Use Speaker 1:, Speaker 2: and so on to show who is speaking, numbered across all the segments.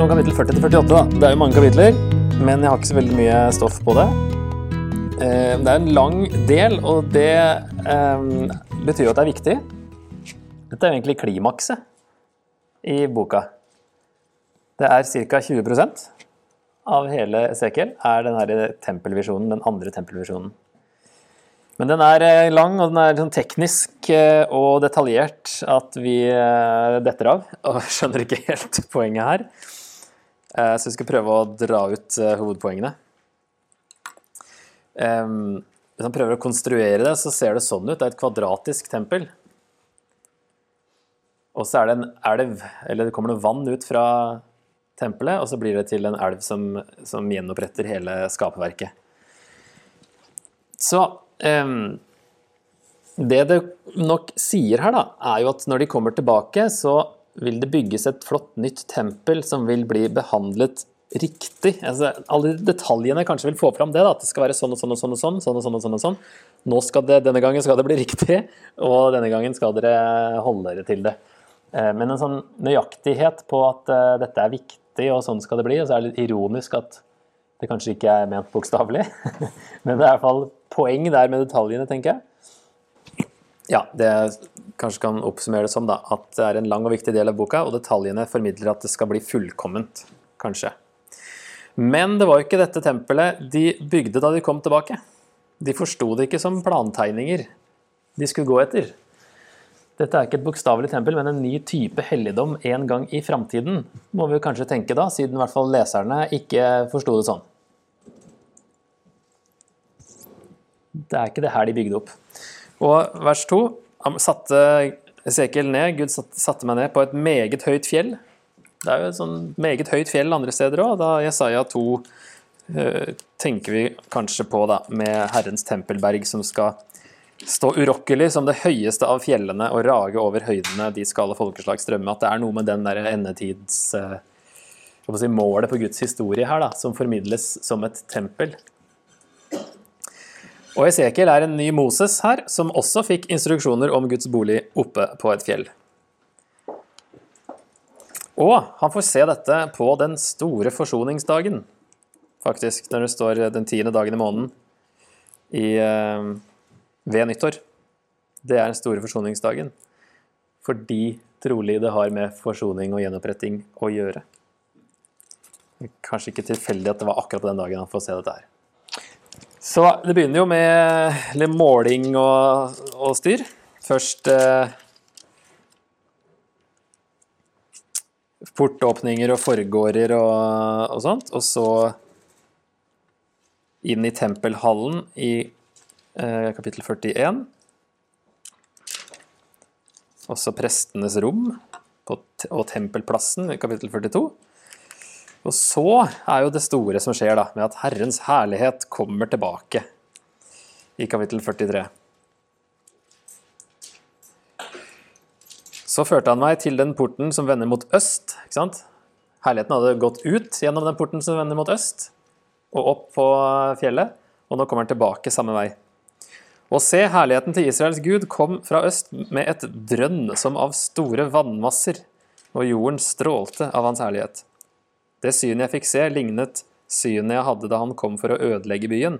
Speaker 1: om kapittel 40 til 48. da. Det er jo mange kapitler, men jeg har ikke så veldig mye stoff på det. Eh, Det er en lang del, og det eh, betyr jo at det er viktig. Dette er jo egentlig klimakset i boka. Det er ca. 20% av hele Esekiel er den tempelvisjonen, den andre tempelvisjonen. Men den er eh, lang, og den er sånn teknisk og detaljert at vi detter av. Og skjønner ikke helt poenget her. Eh, Så vi skal prøve å dra ut eh, hovedpoengene. Hvis man prøver å konstruere det, så ser det sånn ut. Det er et kvadratisk tempel. Og så er det en elv, eller det kommer noe vann ut fra tempelet, og så blir det til en elv som, som gjenoppretter hele skaperverket. Så um, det det nok sier her, da, er jo at når de kommer tilbake, så vil det bygges et flott nytt tempel som vil bli behandlet riktig. Altså, alle detaljene kanskje vil få fram det, da, at det skal være sånn og sånn og sånn og sånn. sånn og sånn og sånn og sånn. Nå skal det, denne gangen skal det bli riktig, og denne gangen skal dere holde dere til det. Eh, Men en sånn nøyaktighet på at eh, dette er viktig, og sånn skal det bli, og så er det litt ironisk at det kanskje ikke er ment bokstavelig. Men det er i hvert fall poeng der med detaljene, tenker jeg. Ja, det kanskje kan oppsummere det som da, at det er en lang og viktig del av boka, og detaljene formidler at det skal bli fullkomment, kanskje. Men det var jo ikke dette tempelet de bygde da de kom tilbake. De forsto det ikke som plantegninger de skulle gå etter. Dette er ikke et bokstavelig tempel, men en ny type helligdom en gang i framtiden, må vi kanskje tenke da, siden i hvert fall leserne ikke forsto det sånn. Det er ikke det her de bygde opp. Og vers 2 han satte Esekiel ned, Gud satte, meg ned på et meget høyt fjell. Det er jo et sånn meget høyt fjell andre steder òg. Da Jesaja 2 eh, tenker vi kanskje på da, med Herrens tempelberg som skal stå urokkelig som det høyeste av fjellene og rage over høydene, de skal alle folkeslag strømme. At det er noe med den der endetids eh, si, målet på Guds historie her, da, som formidles som et tempel. Og Esekiel er en ny Moses her, som også fikk instruksjoner om Guds bolig oppe på et fjell. Og han får se dette på den store forsoningsdagen, faktisk, når det står den tiende dagen i måneden i, eh, ved nyttår. Det er den store forsoningsdagen, fordi trolig det har med forsoning og gjenoppretting å gjøre. Kanskje ikke tilfeldig at det var akkurat på den dagen han får se dette her. Så det begynner jo med litt måling og, og styr. Først eh, portåpninger og forgårder og, og sånt. Og så inn i tempelhallen i eh, kapittel 41. Også prestenes rom og tempelplassen i kapittel 42. Og så er jo det store som skjer, da, med at Herrens herlighet kommer tilbake i kapittel 43. Så førte han meg til den porten som vender mot øst. ikke sant? Herligheten hadde gått ut gjennom den porten som vender mot øst, og opp på fjellet, og nå kommer han tilbake samme vei. Og se, herligheten til Israels Gud kom fra øst med et drønn som av store vannmasser, og jorden strålte av hans herlighet. Det synet jeg fikk se, lignet synet jeg hadde da han kom for å ødelegge byen,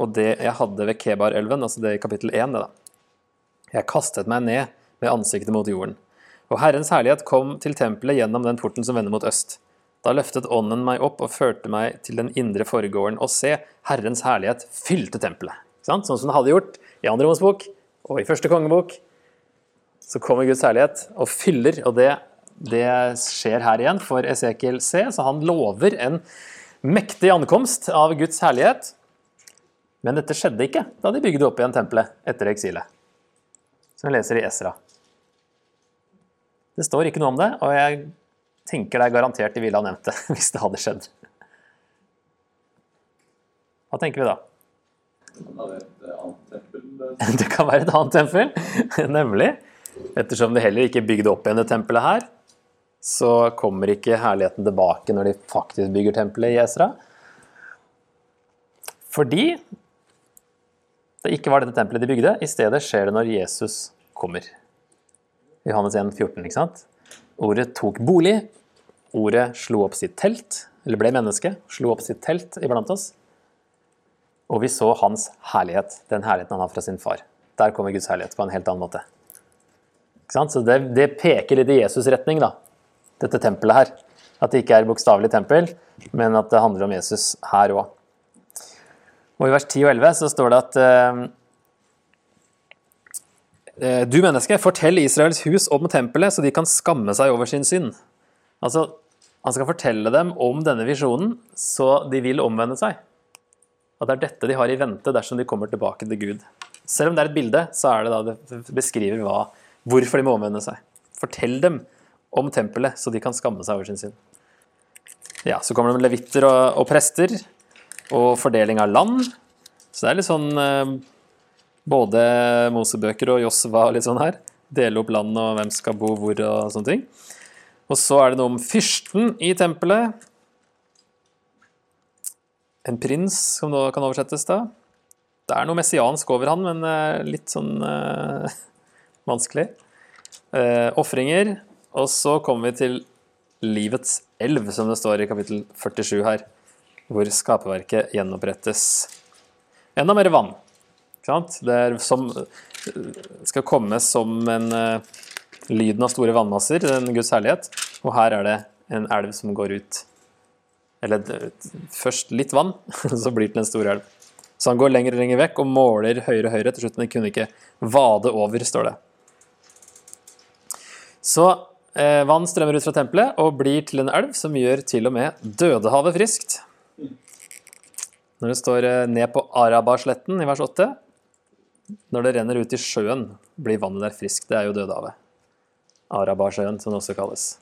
Speaker 1: og det jeg hadde ved Kebar-elven, altså det i kapittel 1, det da. Jeg kastet meg ned med ansiktet mot jorden. Og Herrens herlighet kom til tempelet gjennom den porten som vender mot øst. Da løftet ånden meg opp og førte meg til den indre forgården, og se, Herrens herlighet fylte tempelet. Sånn som den hadde gjort i andre Mosebok og i første kongebok. Så kommer Guds herlighet og fyller, og det, det skjer her igjen for Esekiel C, så han lover en mektig ankomst av Guds herlighet. Men dette skjedde ikke da de bygde opp igjen tempelet etter eksilet. Som vi leser i Esra. Det står ikke noe om det, og jeg tenker det er garantert de ville ha nevnt det hvis det hadde skjedd. Hva tenker vi da? Det kan være et annet tempel, nemlig. Ettersom de heller ikke bygde opp igjen det tempelet her, så kommer ikke herligheten tilbake når de faktisk bygger tempelet i Esra. Fordi det ikke var dette tempelet de bygde, i stedet skjer det når Jesus kommer. Johannes 1, 14, ikke sant? Ordet tok bolig ordet slo opp sitt telt, eller ble menneske, slo opp sitt telt iblant oss. Og vi så hans herlighet, den herligheten han har fra sin far. Der kommer Guds herlighet på en helt annen måte. Så det, det, peker litt i Jesus' retning, da, dette tempelet her. At det ikke er bokstavelig tempel, men at det handler om Jesus her òg. Og I vers 10 og 11 så står det at uh, Du menneske, fortell Israels hus om tempelet, så de kan skamme seg over sin synd. Altså, Han skal fortelle dem om denne visjonen, så de vil omvende seg. At det er dette de har i vente dersom de kommer tilbake til Gud. Selv om det er et bilde, så er det da det beskriver hva hvorfor de må omvende seg. Fortell dem om tempelet, så de kan skamme seg over sin synd. Ja, Så kommer det med levitter og, og, prester, og fordeling av land. Så det er litt sånn eh, Både Mosebøker og Josva litt sånn her. Dele opp land og hvem skal bo hvor og sånne ting. Og så er det noe om fyrsten i tempelet. En prins, som da kan oversettes da. Det er noe messiansk over han, men eh, litt sånn uh, vanskelig. Uh, Ofringer. Og så kommer vi til livets elv, som det står i kapittel 47 her, hvor skaperverket gjenopprettes. Enda mer vann. Det som, skal komme som en uh, lyden av store vannmasser, en Guds herlighet. Og her er det en elv som går ut. Eller først litt vann, så blir det en stor elv. Så han går lenger og lenger vekk og måler høyere og høyere. Til slutt men kunne ikke vade over, står det. Så eh, vann strømmer ut fra tempelet og blir til en elv som gjør til og med Dødehavet friskt. Når det står eh, 'ned på Arabasletten' i vers 8 Når det renner ut i sjøen, blir vannet der friskt. Det er jo Dødehavet. Arabasjøen, som det også kalles.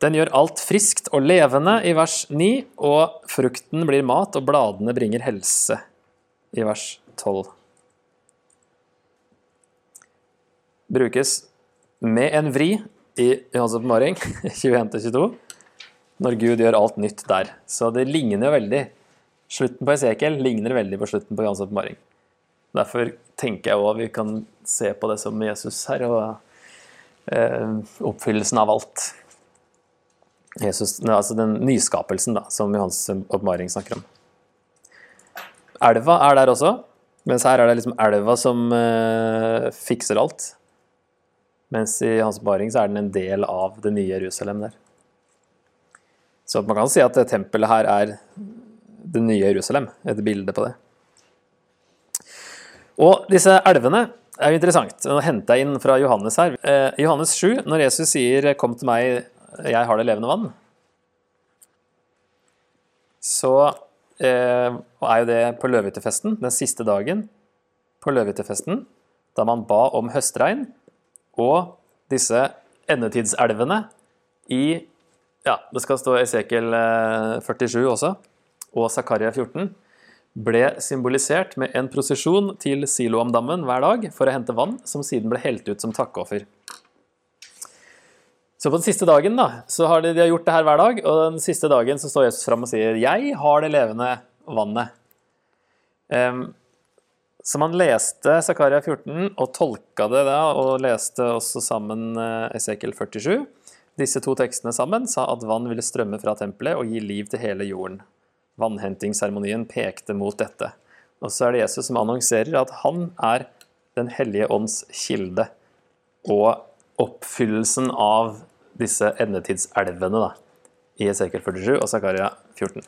Speaker 1: Den gjør alt friskt og levende i vers 9, og frukten blir mat, og bladene bringer helse i vers 12. Brukes med en vri i Johans åpenbaring 21-22, når Gud gjør alt nytt der. Så det ligner jo veldig. Slutten på Esekiel ligner veldig på slutten på Johans åpenbaring. Derfor tenker jeg òg vi kan se på det som Jesus her, og eh, oppfyllelsen av alt. Jesus, altså den nyskapelsen da, som Johans åpenbaring snakker om. Elva er der også, mens her er det liksom elva som eh, fikser alt. Mens i hans baring så er den en del av det nye Jerusalem der. Så man kan si at tempelet her er det nye Jerusalem, et bilde på det. Og disse elvene er jo interessant. Nå henter jeg inn fra Johannes her. Eh, Johannes 7, når Jesus sier 'Kom til meg, jeg har det levende vann', så eh, er jo det på løvehyttefesten, den siste dagen på løvehyttefesten, da man ba om høstregn og disse endetidselvene i ja, det skal stå Esekiel 47 eh, også, og Zakaria 14, ble symbolisert med en prosesjon til Siloamdammen hver dag for å hente vann, som siden ble helt ut som takkeoffer. Så på den siste dagen da, så har de, de har gjort det her hver dag, og den siste dagen så står Jesus fram og sier 'Jeg har det levende vannet'. Um, så man leste Zakaria 14 og tolka det da, og leste også sammen eh, Esekiel 47. Disse to tekstene sammen sa at vann ville strømme fra tempelet og gi liv til hele jorden. Vannhentingsseremonien pekte mot dette. Og så er det Jesus som annonserer at han er Den hellige ånds kilde. Og oppfyllelsen av disse endetidselvene da, i Esekiel 47 og Zakaria 14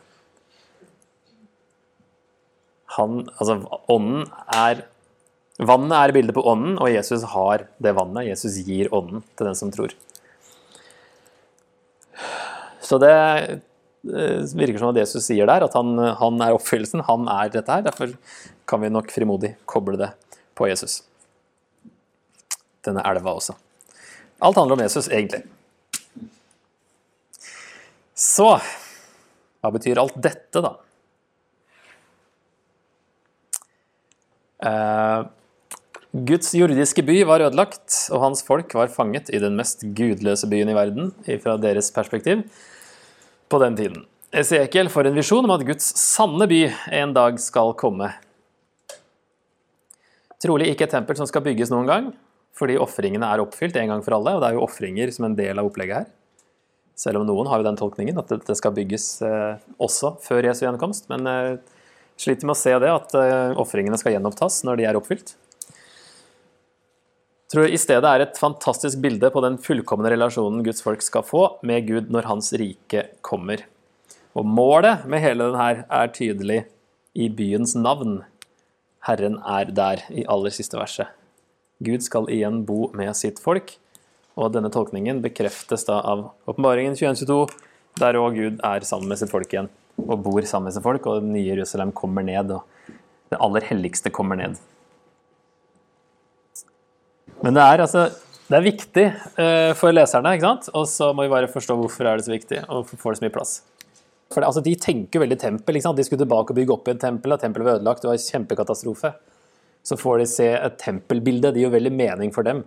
Speaker 1: han, altså ånden er Vannet er bildet på ånden, og Jesus har det vannet. Jesus gir ånden til den som tror. Så det eh, virker som at Jesus sier der at han, han er oppfyllelsen, han er dette her. Derfor kan vi nok frimodig koble det på Jesus. Denne elva også. Alt handler om Jesus, egentlig. Så hva betyr alt dette, da? Eh, Guds jordiske by var ødelagt, og hans folk var fanget i den mest gudløse byen i verden, fra deres perspektiv, på den tiden. Esekiel får en visjon om at Guds sanne by en dag skal komme. Trolig ikke et tempel som skal bygges noen gang, fordi ofringene er oppfylt en gang for alle, og det er jo ofringer som en del av opplegget her. Selv om noen har jo den tolkningen at det skal bygges eh, også før Jesu gjenkomst. Men jeg sliter med å se det, at ofringene skal gjenopptas når de er oppfylt. Tror i stedet er et fantastisk bilde på den fullkomne relasjonen Guds folk skal få med Gud når Hans rike kommer. Og målet med hele den her er tydelig i byens navn. Herren er der, i aller siste verset. Gud skal igjen bo med sitt folk. Og denne tolkningen bekreftes da av åpenbaringen 2122, der òg Gud er sammen med sitt folk igjen. Og bor sammen med sitt folk, og det nye Jerusalem kommer ned. Og det aller helligste kommer ned. Men det er altså det er viktig uh, for leserne, ikke sant? og så må vi bare forstå hvorfor er det så viktig, og hvorfor får det så mye plass. For det, altså, De tenker veldig tempel. ikke sant? De skulle tilbake og bygge opp i et tempel, og tempelet var ødelagt. Det var en kjempekatastrofe. Så får de se et tempelbilde. Det gir jo veldig mening for dem.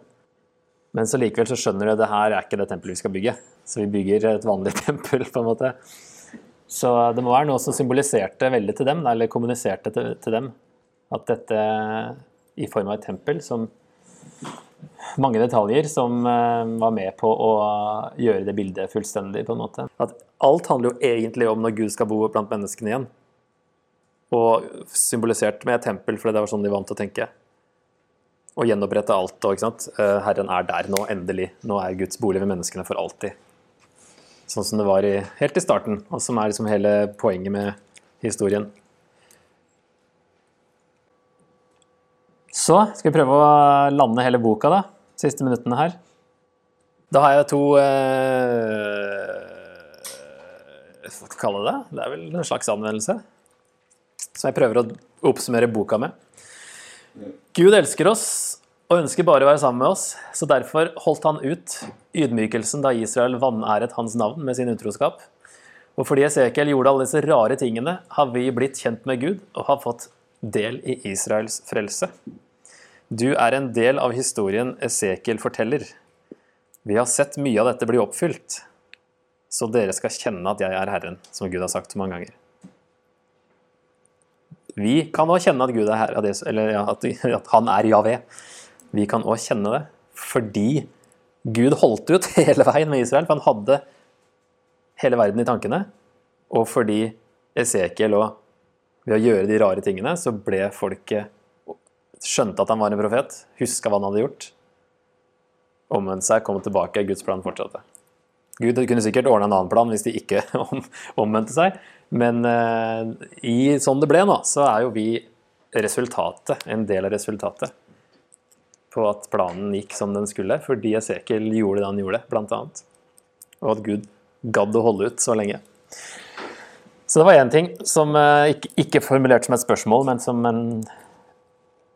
Speaker 1: Men så likevel så skjønner de at det her er ikke det tempelet vi skal bygge. Så vi bygger et vanlig tempel, på en måte. Så det må være noe som symboliserte veldig til dem, eller kommuniserte til, til dem, at dette i form av et tempel som mange detaljer som eh, var med på å gjøre det bildet fullstendig. på en måte. At alt handler jo egentlig om når Gud skal bo blant menneskene igjen. Og symbolisert med et tempel, for det var sånn de vant til å tenke og gjenopprette alt. Og, ikke sant? Eh, Herren er der nå, endelig. Nå er Guds bolig ved menneskene for alltid. Sånn som det var i, helt i starten, og som er liksom hele poenget med historien. Så skal vi prøve å lande hele boka, da. Siste minuttene her. Da har jeg to eh, Hva skal kalle det? Det er vel en slags anvendelse. Som jeg prøver å oppsummere boka med. Gud elsker oss og ønsker bare å være sammen med oss, så derfor holdt han ut ydmykelsen da Israel vanæret hans navn med sin utroskap. Og fordi Esekiel gjorde alle disse rare tingene, har vi blitt kjent med Gud og har fått del i Israels frelse. Du er en del av historien Esekiel forteller. Vi har sett mye av dette bli oppfylt, så dere skal kjenne at jeg er Herren, som Gud har sagt mange ganger. Vi kan òg kjenne at Gud er Herre, eller at, han er Javé. Vi kan òg kjenne det fordi Gud holdt ut hele veien med Israel, for han hadde hele verden i tankene. Og fordi Esekiel og ved å gjøre de rare tingene, så ble folket skjønte at han var en profet, huska hva han hadde gjort, omvendte seg, kom tilbake, Guds plan fortsatte. Gud kunne sikkert ordna en annen plan hvis de ikke omvendte seg, men uh, i sånn det ble nå, så er jo vi resultatet, en del av resultatet på at planen gikk som den skulle, fordi Esekiel gjorde det han gjorde, annet. Og at Gud gadd å holde ut så lenge. Så det var én ting som uh, ikke, ikke formulert som et spørsmål, men som en,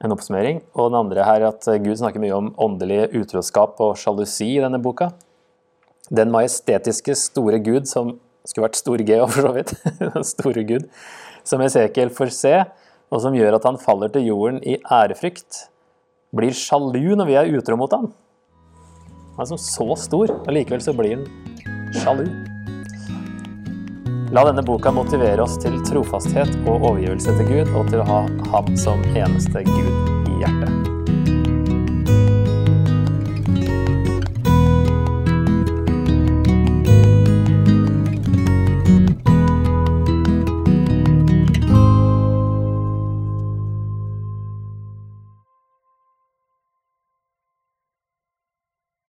Speaker 1: en oppsummering. Og den andre her at Gud snakker mye om åndelig utroskap og sjalusi i denne boka. Den majestetiske, store Gud som skulle vært stor G for så vidt, den store Gud, som Esekiel får se, og som gjør at han faller til jorden i ærefrykt, blir sjalu når vi er utro mot han. Han er som så stor, og likevel så blir han sjalu. La denne boka motivere oss til trofasthet og overgivelse til Gud, og til å ha ham som eneste Gud i hjertet.